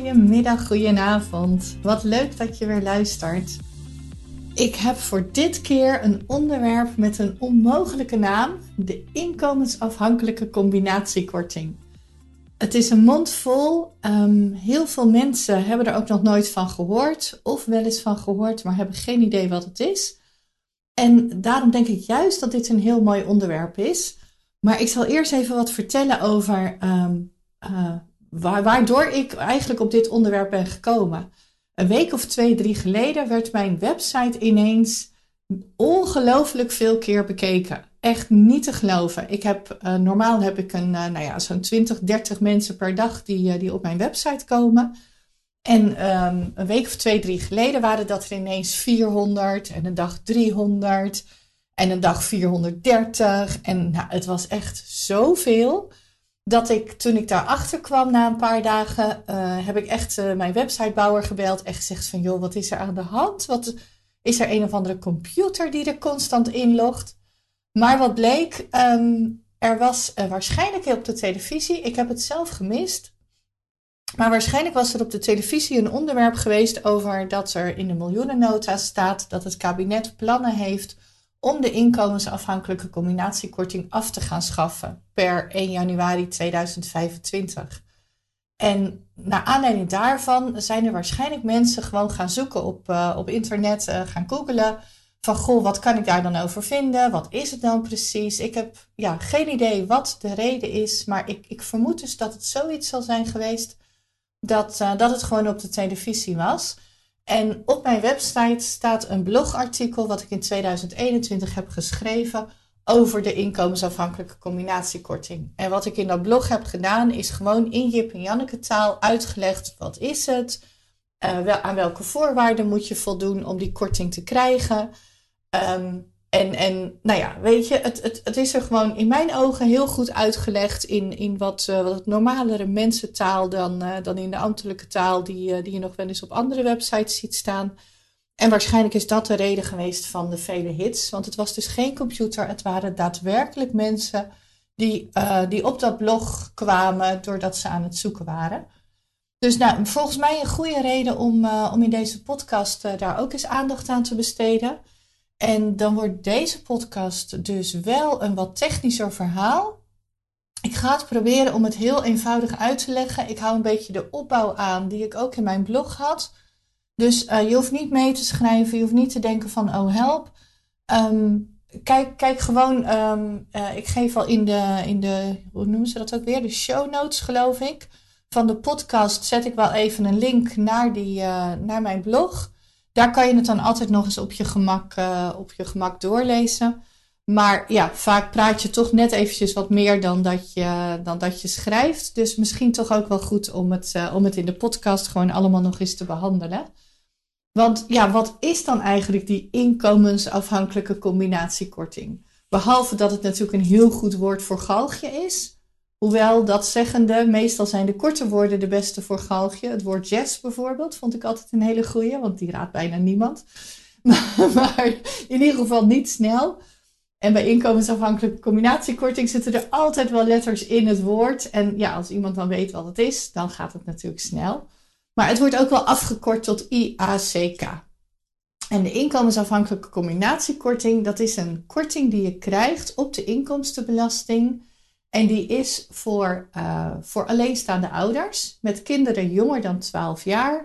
Goedemiddag, goedenavond. Wat leuk dat je weer luistert. Ik heb voor dit keer een onderwerp met een onmogelijke naam: de inkomensafhankelijke combinatiekorting. Het is een mond vol. Ehm, heel veel mensen hebben er ook nog nooit van gehoord, of wel eens van gehoord, maar hebben geen idee wat het is. En daarom denk ik juist dat dit een heel mooi onderwerp is. Maar ik zal eerst even wat vertellen over ehm, eh, waardoor ik eigenlijk op dit onderwerp ben gekomen. Een week of twee, drie geleden werd mijn website ineens ongelooflijk veel keer bekeken. Echt niet te geloven. Ik heb, uh, normaal heb ik een, uh, nou ja, zo'n 20, 30 mensen per dag die, uh, die op mijn website komen. En um, een week of twee, drie geleden waren dat er ineens 400 en een dag 300 en een dag 430. En nou, het was echt zoveel dat ik toen ik daarachter kwam na een paar dagen, uh, heb ik echt uh, mijn websitebouwer gebeld en gezegd van joh, wat is er aan de hand? Wat is er een of andere computer die er constant inlogt? Maar wat bleek, um, er was uh, waarschijnlijk op de televisie, ik heb het zelf gemist, maar waarschijnlijk was er op de televisie een onderwerp geweest over dat er in de miljoenennota staat dat het kabinet plannen heeft om de inkomensafhankelijke combinatiekorting af te gaan schaffen per 1 januari 2025. En naar aanleiding daarvan zijn er waarschijnlijk mensen gewoon gaan zoeken op, uh, op internet, uh, gaan googelen. Van goh, wat kan ik daar dan over vinden? Wat is het dan precies? Ik heb ja, geen idee wat de reden is, maar ik, ik vermoed dus dat het zoiets zal zijn geweest dat, uh, dat het gewoon op de televisie was. En op mijn website staat een blogartikel wat ik in 2021 heb geschreven over de inkomensafhankelijke combinatiekorting. En wat ik in dat blog heb gedaan is gewoon in Jip en Janneke taal uitgelegd wat is het, uh, wel, aan welke voorwaarden moet je voldoen om die korting te krijgen. Um, en, en nou ja, weet je, het, het, het is er gewoon in mijn ogen heel goed uitgelegd in, in wat, uh, wat normalere mensentaal dan, uh, dan in de ambtelijke taal die, uh, die je nog wel eens op andere websites ziet staan. En waarschijnlijk is dat de reden geweest van de vele hits, want het was dus geen computer, het waren daadwerkelijk mensen die, die op dat blog kwamen doordat ze aan het zoeken waren. Dus nou, volgens mij een goede reden om, om in deze podcast daar ook eens aandacht aan te besteden. En dan wordt deze podcast dus wel een wat technischer verhaal. Ik ga het proberen om het heel eenvoudig uit te leggen. Ik hou een beetje de opbouw aan die ik ook in mijn blog had. Dus uh, je hoeft niet mee te schrijven, je hoeft niet te denken van oh help. Um, kijk, kijk gewoon, um, uh, ik geef al in de, in de, hoe noemen ze dat ook weer? De show notes geloof ik. Van de podcast zet ik wel even een link naar, die, uh, naar mijn blog daar kan je het dan altijd nog eens op je gemak, uh, op je gemak doorlezen. Maar ja, vaak praat je toch net eventjes wat meer dan dat je, dan dat je schrijft. Dus misschien toch ook wel goed om het, uh, om het in de podcast gewoon allemaal nog eens te behandelen. Want ja, wat is dan eigenlijk die inkomensafhankelijke combinatiekorting? Behalve dat het natuurlijk een heel goed woord voor galgje is, Hoewel dat zeggende, meestal zijn de korte woorden de beste voor galgje. Het woord jazz bijvoorbeeld vond ik altijd een hele goeie, want die raadt bijna niemand. Maar, in ieder geval niet snel. En bij inkomensafhankelijke combinatiekorting zitten er altijd wel letters in het woord. En ja, als iemand dan weet wat het is, dan gaat het natuurlijk snel. Maar het wordt ook wel afgekort tot IACK. En de inkomensafhankelijke combinatiekorting, dat is een korting die je krijgt op de inkomstenbelasting en die is voor, uh, voor alleenstaande ouders met kinderen jonger dan 12 jaar.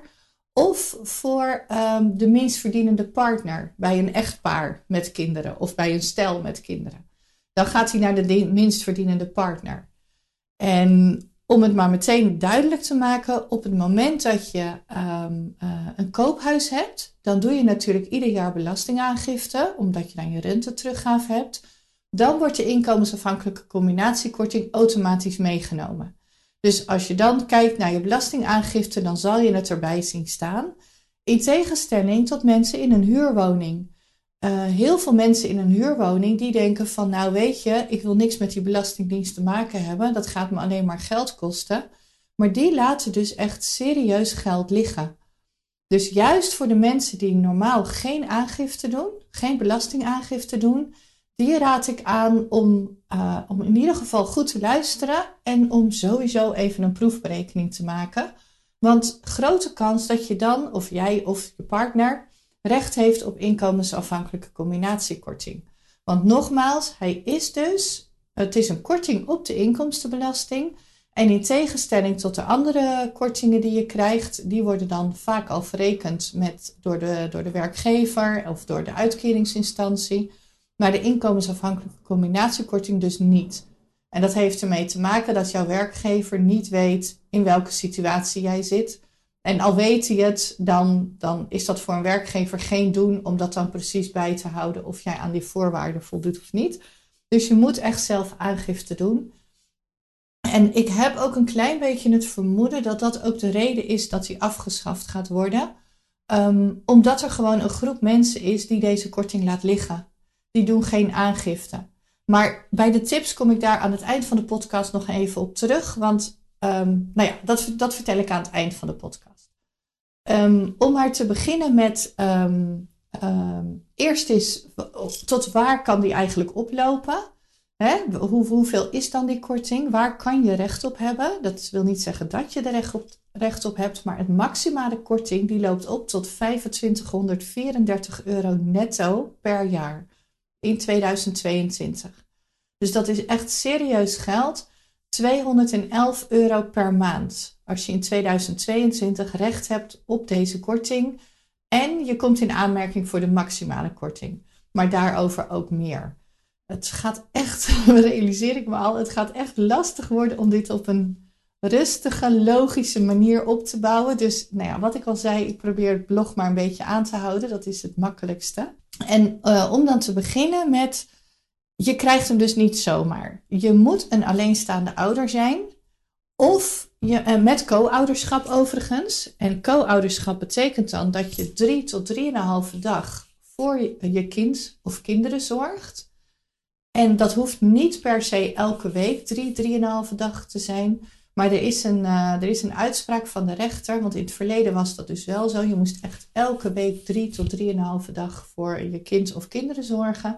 Of voor um, de minst verdienende partner bij een echtpaar met kinderen of bij een stel met kinderen. Dan gaat hij naar de minst verdienende partner. En om het maar meteen duidelijk te maken, op het moment dat je um, uh, een koophuis hebt, dan doe je natuurlijk ieder jaar belastingaangifte, omdat je dan je rente teruggave hebt dan wordt de inkomensafhankelijke combinatiekorting automatisch meegenomen. Dus als je dan kijkt naar je belastingaangifte, dan zal je het erbij zien staan. In tegenstelling tot mensen in een huurwoning. Uh, heel veel mensen in een huurwoning die denken van nou weet je, ik wil niks met die belastingdienst te maken hebben, dat gaat me alleen maar geld kosten. Maar die laten dus echt serieus geld liggen. Dus juist voor de mensen die normaal geen aangifte doen, geen belastingaangifte doen, die raad ik aan om, uh, om in ieder geval goed te luisteren en om sowieso even een proefberekening te maken. Want grote kans dat je dan, of jij of je partner, recht heeft op inkomensafhankelijke combinatiekorting. Want nogmaals, hij is dus, het is een korting op de inkomstenbelasting. En in tegenstelling tot de andere kortingen die je krijgt, die worden dan vaak al verrekend met, door, de, door de werkgever of door de uitkeringsinstantie. Maar de inkomensafhankelijke combinatiekorting dus niet. En dat heeft ermee te maken dat jouw werkgever niet weet in welke situatie jij zit. En al weet hij het, dan, dan is dat voor een werkgever geen doen om dat dan precies bij te houden of jij aan die voorwaarden voldoet of niet. Dus je moet echt zelf aangifte doen. En ik heb ook een klein beetje het vermoeden dat dat ook de reden is dat die afgeschaft gaat worden. Ehm, omdat er gewoon een groep mensen is die deze korting laat liggen. Die doen geen aangifte. Maar bij de tips kom ik daar aan het eind van de podcast nog even op terug. Want ehm, nou ja, dat, dat vertel ik aan het eind van de podcast. Ehm, om maar te beginnen met eerst is tot waar kan die eigenlijk oplopen? Hè? Hoe, hoeveel is dan die korting? Waar kan je recht op hebben? Dat wil niet zeggen dat je er recht op, recht op hebt, maar het maximale korting die loopt op tot 2534 euro netto per jaar in 2022. Dus dat is echt serieus geld. 211 euro per maand. Als je in 2022 recht hebt op deze korting. En je komt in aanmerking voor de maximale korting. Maar daarover ook meer het gaat echt, realiseer ik me al, het gaat echt lastig worden om dit op een rustige, logische manier op te bouwen. Dus nou ja, wat ik al zei, ik probeer het blog maar een beetje aan te houden. Dat is het makkelijkste. En uh, om dan te beginnen met, je krijgt hem dus niet zomaar. Je moet een alleenstaande ouder zijn. Of je, uh, met co-ouderschap overigens. En co-ouderschap betekent dan dat je drie tot drieënhalve dag voor je, je kind of kinderen zorgt. En dat hoeft niet per se elke week drie, drieënhalve dag te zijn. Maar er is, een, uh, er is een uitspraak van de rechter, want in het verleden was dat dus wel zo. Je moest echt elke week drie tot drieënhalve dag voor je kind of kinderen zorgen.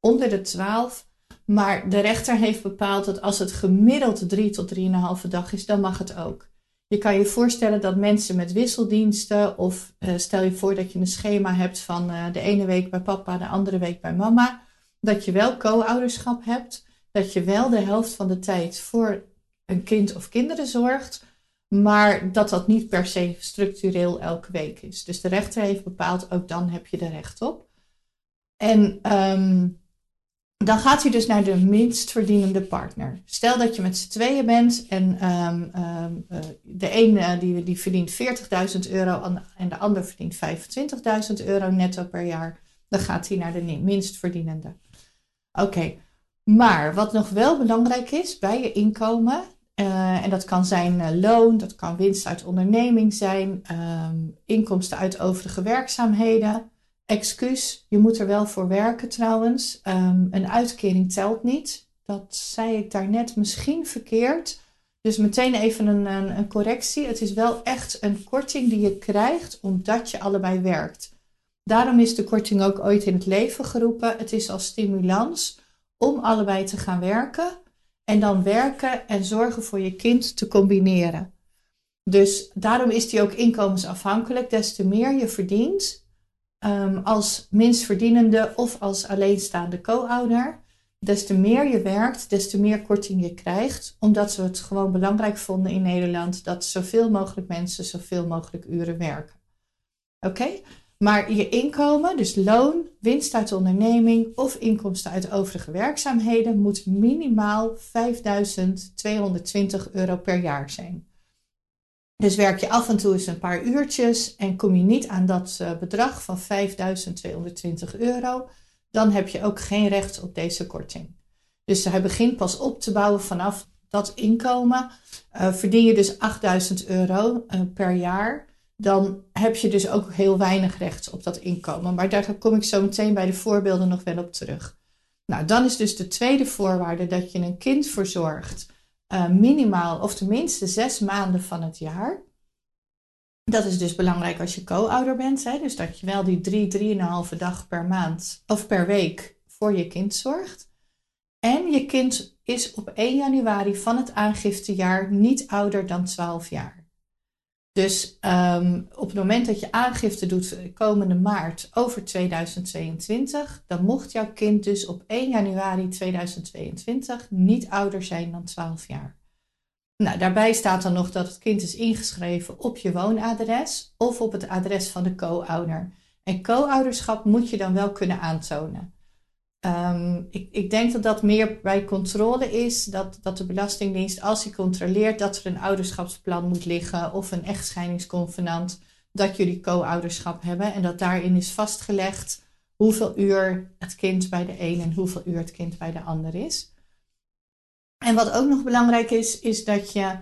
Onder de twaalf. Maar de rechter heeft bepaald dat als het gemiddeld drie tot drieënhalve dag is, dan mag het ook. Je kan je voorstellen dat mensen met wisseldiensten, of uh, stel je voor dat je een schema hebt van uh, de ene week bij papa, de andere week bij mama dat je wel co-ouderschap hebt, dat je wel de helft van de tijd voor een kind of kinderen zorgt, maar dat dat niet per se structureel elke week is. Dus de rechter heeft bepaald, ook dan heb je er recht op. En um, dan gaat hij dus naar de minst verdienende partner. Stel dat je met z'n tweeën bent en um, um, uh, de een die, die verdient 40.000 euro en de ander verdient 25.000 euro netto per jaar. Dan gaat hij naar de minst verdienende. Oké, maar wat nog wel belangrijk is bij je inkomen, uh, en dat kan zijn uh, loon, dat kan winst uit onderneming zijn, um, inkomsten uit overige werkzaamheden. Excuus, je moet er wel voor werken trouwens. Um, een uitkering telt niet. Dat zei ik daarnet misschien verkeerd. Dus meteen even een, een correctie. Het is wel echt een korting die je krijgt omdat je allebei werkt. Daarom is de korting ook ooit in het leven geroepen. Het is als stimulans om allebei te gaan werken en dan werken en zorgen voor je kind te combineren. Dus daarom is die ook inkomensafhankelijk. Des te meer je verdient um, als minstverdienende of als alleenstaande co-ouder, des te meer je werkt, des te meer korting je krijgt. Omdat we het gewoon belangrijk vonden in Nederland dat zoveel mogelijk mensen zoveel mogelijk uren werken. Oké? Maar je inkomen, dus loon, winst uit de onderneming of inkomsten uit overige werkzaamheden, moet minimaal 5.220 euro per jaar zijn. Dus werk je af en toe eens een paar uurtjes en kom je niet aan dat uh, bedrag van 5.220 euro, dan heb je ook geen recht op deze korting. Dus hij begint pas op te bouwen vanaf dat inkomen. Uh, verdien je dus 8.000 euro uh, per jaar dan heb je dus ook heel weinig recht op dat inkomen. Maar daar kom ik zo meteen bij de voorbeelden nog wel op terug. Nou, dan is dus de tweede voorwaarde dat je een kind verzorgt, uh, minimaal of tenminste zes maanden van het jaar. Dat is dus belangrijk als je co-ouder bent, hè? dus dat je wel die drie, drieënhalve dag per maand of per week voor je kind zorgt. En je kind is op 1 januari van het aangiftejaar niet ouder dan 12 jaar. Dus um, op het moment dat je aangifte doet komende maart over 2022, dan mocht jouw kind dus op 1 januari 2022 niet ouder zijn dan 12 jaar. Nou, daarbij staat dan nog dat het kind is ingeschreven op je woonadres of op het adres van de co-ouder. En co-ouderschap moet je dan wel kunnen aantonen. Um, ik, ik, denk dat dat meer bij controle is, dat, dat de Belastingdienst, als hij controleert dat er een ouderschapsplan moet liggen of een echtscheidingsconvenant, dat jullie co-ouderschap hebben en dat daarin is vastgelegd hoeveel uur het kind bij de een en hoeveel uur het kind bij de ander is. En wat ook nog belangrijk is, is dat je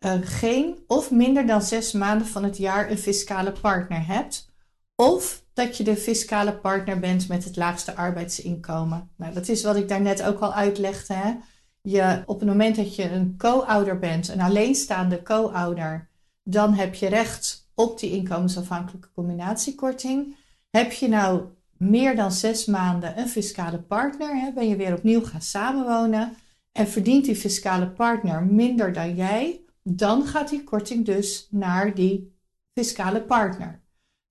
uh, geen of minder dan zes maanden van het jaar een fiscale partner hebt. Of dat je de fiscale partner bent met het laagste arbeidsinkomen. Nou, dat is wat ik daarnet ook al uitlegde. Hè? Je, op het moment dat je een co-ouder bent, een alleenstaande co-ouder, dan heb je recht op die inkomensafhankelijke combinatiekorting. Heb je nou meer dan zes maanden een fiscale partner, hè, ben je weer opnieuw gaan samenwonen en verdient die fiscale partner minder dan jij, dan gaat die korting dus naar die fiscale partner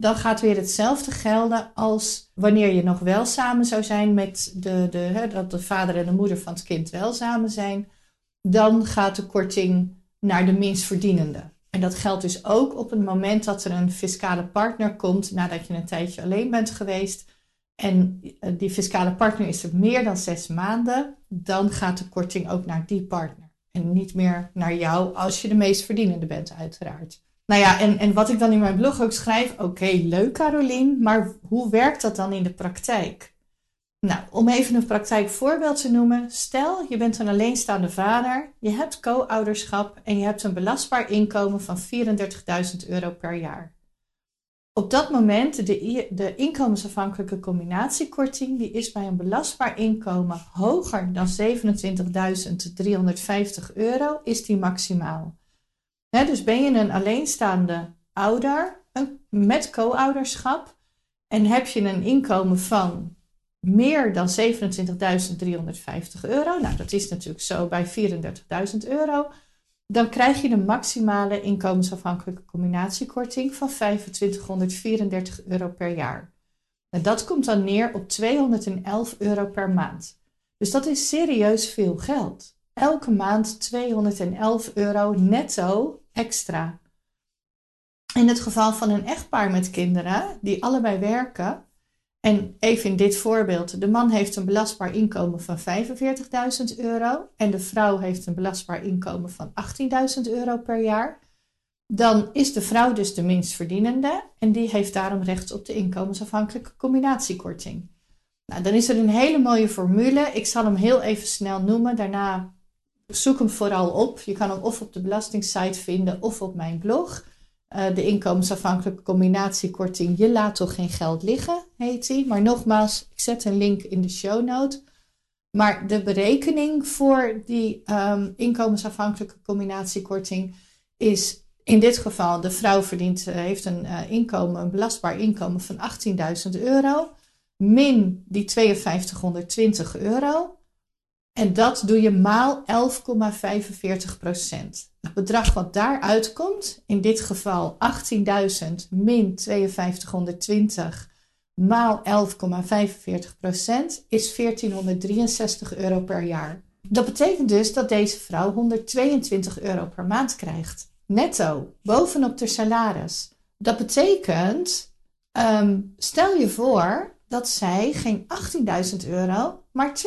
dan gaat weer hetzelfde gelden als wanneer je nog wel samen zou zijn met de, de, hè, dat de vader en de moeder van het kind wel samen zijn. Dan gaat de korting naar de minst verdienende. En dat geldt dus ook op het moment dat er een fiscale partner komt nadat je een tijdje alleen bent geweest. En eh, die fiscale partner is er meer dan zes maanden. Dan gaat de korting ook naar die partner. En niet meer naar jou als je de meest verdienende bent, uiteraard. Nou ja, en, en wat ik dan in mijn blog ook schrijf, oké, leuk Carolien, maar hoe werkt dat dan in de praktijk? Nou, om even een praktijkvoorbeeld te noemen. Stel, je bent een alleenstaande vader, je hebt co-ouderschap en je hebt een belastbaar inkomen van 34.000 euro per jaar. Op dat moment, de, de inkomensafhankelijke combinatiekorting, die is bij een belastbaar inkomen hoger dan 27.350 euro, is die maximaal dus ben je een alleenstaande ouder met co-ouderschap en heb je een inkomen van meer dan 27.350 euro, nou dat is natuurlijk zo bij 34.000 euro, dan krijg je de maximale inkomensafhankelijke combinatiekorting van 2534 euro per jaar. En dat komt dan neer op 211 euro per maand. Dus dat is serieus veel geld. Elke maand 211 euro netto extra. In het geval van een echtpaar met kinderen die allebei werken, en even in dit voorbeeld, de man heeft een belastbaar inkomen van 45.000 euro en de vrouw heeft een belastbaar inkomen van 18.000 euro per jaar, dan is de vrouw dus de minst verdienende en die heeft daarom recht op de inkomensafhankelijke combinatiekorting. Nou, dan is er een hele mooie formule. Ik zal hem heel even snel noemen. Daarna zoek hem vooral op. Je kan hem of op de belastingsite vinden of op mijn blog. Uh, de inkomensafhankelijke combinatiekorting Je laat toch geen geld liggen, heet die. Maar nogmaals, ik zet een link in de show note. Maar de berekening voor die um, inkomensafhankelijke combinatiekorting is in dit geval: de vrouw verdient, uh, heeft een uh, inkomen, een belastbaar inkomen van 18.000 euro, min die 5220 euro. En dat doe je maal 11,45 procent. Het bedrag wat daaruit komt, in dit geval 18.000 min 5220 maal 11,45 procent, is 1463 euro per jaar. Dat betekent dus dat deze vrouw 122 euro per maand krijgt. Netto, bovenop de salaris. Dat betekent, um, stel je voor dat zij geen 18.000 euro, maar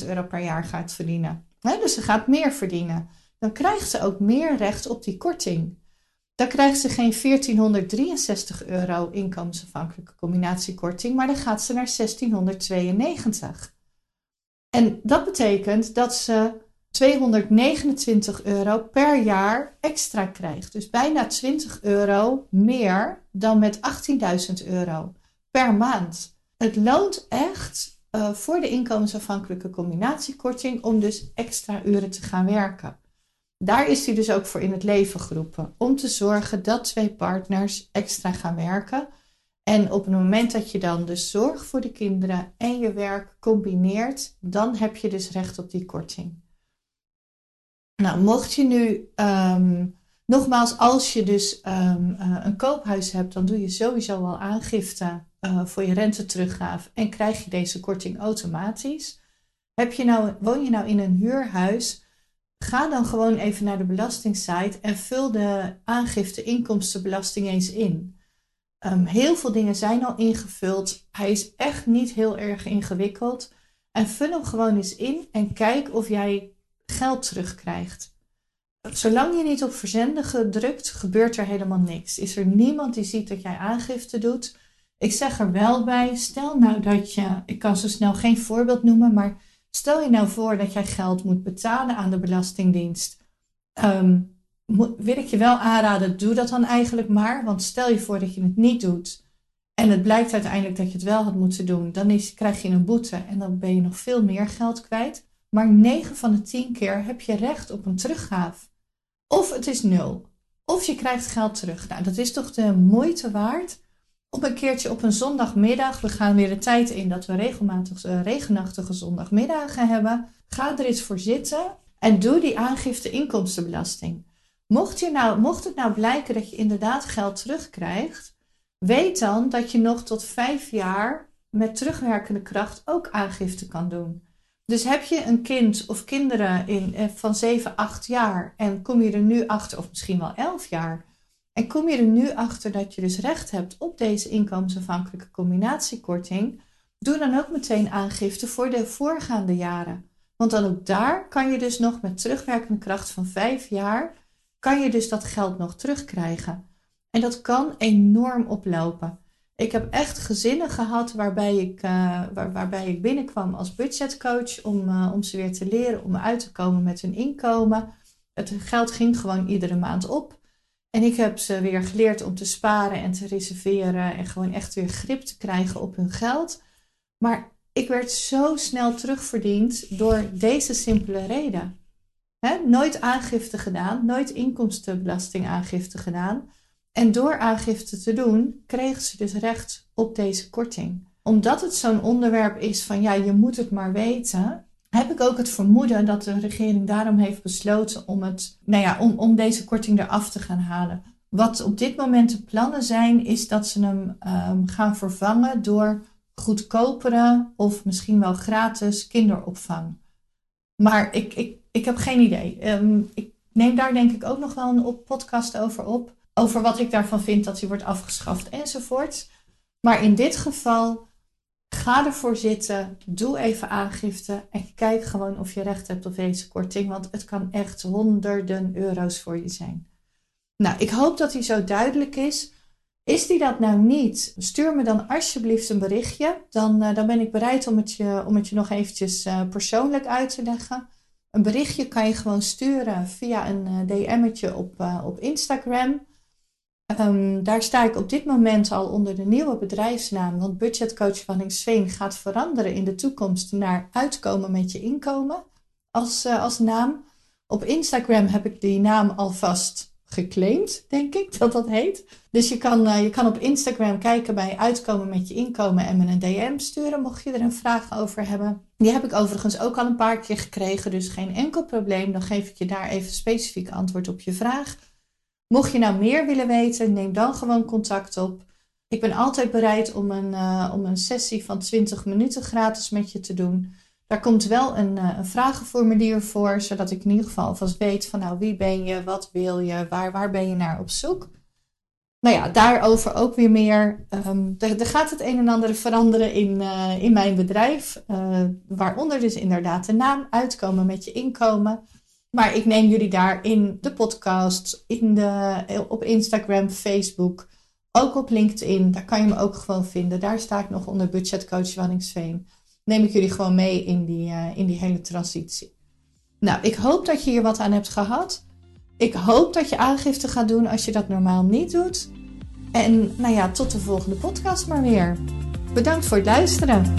20.000 euro per jaar gaat verdienen. dus ze gaat meer verdienen. Dan krijgt ze ook meer recht op die korting. Dan krijgt ze geen 1463 euro inkomensafhankelijke combinatiekorting, maar dan gaat ze naar 1692. En dat betekent dat ze 229 euro per jaar extra krijgt. Dus bijna 20 euro meer dan met 18.000 euro per maand het loont echt uh, voor de inkomensafhankelijke combinatiekorting om dus extra uren te gaan werken. Daar is hij dus ook voor in het leven geroepen. Om te zorgen dat twee partners extra gaan werken. En op het moment dat je dan de zorg voor de kinderen en je werk combineert, dan heb je dus recht op die korting. Nou, mocht je nu um, Nogmaals, als je dus ehm, eh, een koophuis hebt, dan doe je sowieso al aangifte uh, voor je renteteruggave en krijg je deze korting automatisch. Heb je nou, woon je nou in een huurhuis? Ga dan gewoon even naar de belastingsite en vul de aangifte inkomstenbelasting eens in. Um, heel veel dingen zijn al ingevuld. Hij is echt niet heel erg ingewikkeld. En vul hem gewoon eens in en kijk of jij geld terugkrijgt. Zolang je niet op verzenden drukt, gebeurt er helemaal niks. Is er niemand die ziet dat jij aangifte doet? Ik zeg er wel bij, stel nou dat je, ik kan zo snel geen voorbeeld noemen, maar stel je nou voor dat jij geld moet betalen aan de Belastingdienst. Um, wil ik je wel aanraden, doe dat dan eigenlijk maar. Want stel je voor dat je het niet doet en het blijkt uiteindelijk dat je het wel had moeten doen, dan is, krijg je een boete en dan ben je nog veel meer geld kwijt. Maar 9 van de 10 keer heb je recht op een teruggave. Of het is nul. Of je krijgt geld terug. Nou, dat is toch de moeite waard om een keertje op een zondagmiddag. We gaan weer de tijd in dat we regelmatig uh, regenachtige zondagmiddagen hebben. Ga er eens voor zitten en doe die aangifte inkomstenbelasting. Mocht, je nou, mocht het nou blijken dat je inderdaad geld terugkrijgt, weet dan dat je nog tot vijf jaar met terugwerkende kracht ook aangifte kan doen. Dus heb je een kind of kinderen in, eh, van 7, 8 jaar en kom je er nu achter, of misschien wel 11 jaar, en kom je er nu achter dat je dus recht hebt op deze inkomensafhankelijke combinatiekorting, doe dan ook meteen aangifte voor de voorgaande jaren. Want dan ook daar kan je dus nog met terugwerkende kracht van 5 jaar, kan je dus dat geld nog terugkrijgen. En dat kan enorm oplopen. Ik heb echt gezinnen gehad waarbij ik, waar, waarbij ik binnenkwam als budgetcoach om, uh, om ze weer te leren om uit te komen met hun inkomen. Het geld ging gewoon iedere maand op. En ik heb ze weer geleerd om te sparen en te reserveren en gewoon echt weer grip te krijgen op hun geld. Maar ik werd zo snel terugverdiend door deze simpele reden. nooit aangifte gedaan, nooit inkomstenbelastingaangifte gedaan. En door aangifte te doen, kregen ze dus recht op deze korting. Omdat het zo'n onderwerp is van ja, je moet het maar weten, heb ik ook het vermoeden dat de regering daarom heeft besloten om, het, nou ja, om, om deze korting eraf te gaan halen. Wat op dit moment de plannen zijn, is dat ze hem um, gaan vervangen door goedkopere of misschien wel gratis kinderopvang. Maar ik, ik, ik heb geen idee. Um, ik neem daar denk ik ook nog wel een podcast over op over wat ik daarvan vind dat hij wordt afgeschaft enzovoort. Maar in dit geval, ga ervoor zitten, doe even aangifte en kijk gewoon of je recht hebt op deze korting, want het kan echt honderden euro's voor je zijn. Nou, ik hoop dat hij zo duidelijk is. Is die dat nou niet? Stuur me dan alsjeblieft een berichtje. Dan, uh, dan ben ik bereid om het je, om het je nog eventjes uh, persoonlijk uit te leggen. Een berichtje kan je gewoon sturen via een uh, DM'tje op, op Instagram. Um, daar sta ik op dit moment al onder de nieuwe bedrijfsnaam, want budgetcoach van Sveen gaat veranderen in de toekomst naar uitkomen met je inkomen als, uh, als naam. Op Instagram heb ik die naam alvast geclaimd, denk ik dat dat heet. Dus je kan, uh, je kan op Instagram kijken bij uitkomen met je inkomen en me een DM sturen, mocht je er een vraag over hebben. Die heb ik overigens ook al een paar keer gekregen, dus geen enkel probleem. Dan geef ik je daar even specifiek antwoord op je vraag. Mocht je nou meer willen weten, neem dan gewoon contact op. Ik ben altijd bereid om een, uh, om een sessie van 20 minuten gratis met je te doen. Daar komt wel een, uh, een vragenformulier voor, zodat ik in ieder geval alvast weet van nou wie ben je, wat wil je, waar, waar ben je naar op zoek. Nou ja, daarover ook weer meer. Um, er, gaat het een en ander veranderen in, uh, in mijn bedrijf. waaronder dus inderdaad de naam, uitkomen met je inkomen. Maar ik neem jullie daar in de podcast, in de, op Instagram, Facebook, ook op LinkedIn. Daar kan je me ook gewoon vinden. Daar sta ik nog onder budgetcoach Wanningsveen. Neem ik jullie gewoon mee in die, uh, in die hele transitie. Nou, ik hoop dat je hier wat aan hebt gehad. Ik hoop dat je aangifte gaat doen als je dat normaal niet doet. En nou ja, tot de volgende podcast maar weer. Bedankt voor het luisteren.